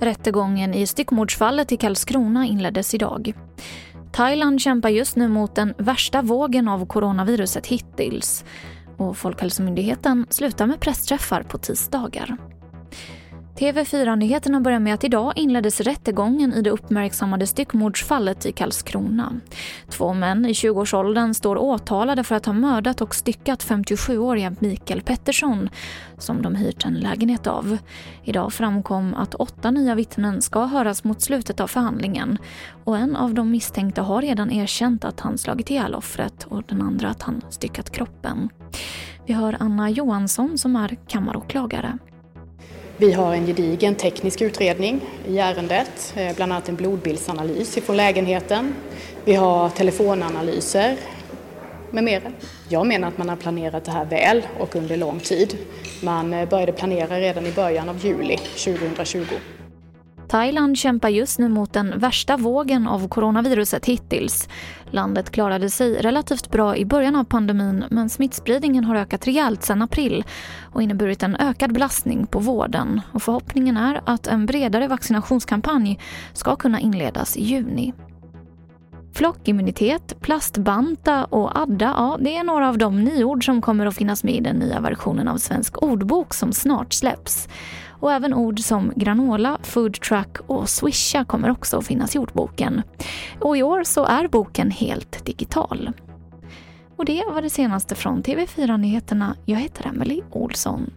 Rättegången i styckmordsfallet i Karlskrona inleddes idag. Thailand kämpar just nu mot den värsta vågen av coronaviruset hittills och Folkhälsomyndigheten slutar med pressträffar på tisdagar. TV4-nyheterna börjar med att idag inleddes rättegången i det uppmärksammade styckmordsfallet i Karlskrona. Två män i 20-årsåldern står åtalade för att ha mördat och styckat 57-åriga Mikael Pettersson som de hyrt en lägenhet av. Idag framkom att åtta nya vittnen ska höras mot slutet av förhandlingen och en av de misstänkta har redan erkänt att han slagit ihjäl offret och den andra att han styckat kroppen. Vi hör Anna Johansson som är kammaråklagare. Vi har en gedigen teknisk utredning i ärendet, eh, bland annat en blodbildsanalys ifrån lägenheten. Vi har telefonanalyser med mera. Jag menar att man har planerat det här väl och under lång tid. Man eh, började planera redan i början av juli 2020. Thailand kämpar just nu mot den värsta vågen av coronaviruset hittills. Landet klarade sig relativt bra i början av pandemin men smittspridningen har ökat rejält sedan april och inneburit en ökad belastning på vården. Och förhoppningen är att en bredare vaccinationskampanj ska kunna inledas i juni. Flockimmunitet, plastbanta och adda, ja, det är några av de nyord som kommer att finnas med i den nya versionen av Svensk ordbok som snart släpps. Och även ord som granola, food truck och swisha kommer också att finnas i ordboken. Och i år så är boken helt digital. Och det var det senaste från TV4 Nyheterna. Jag heter Emily Olsson.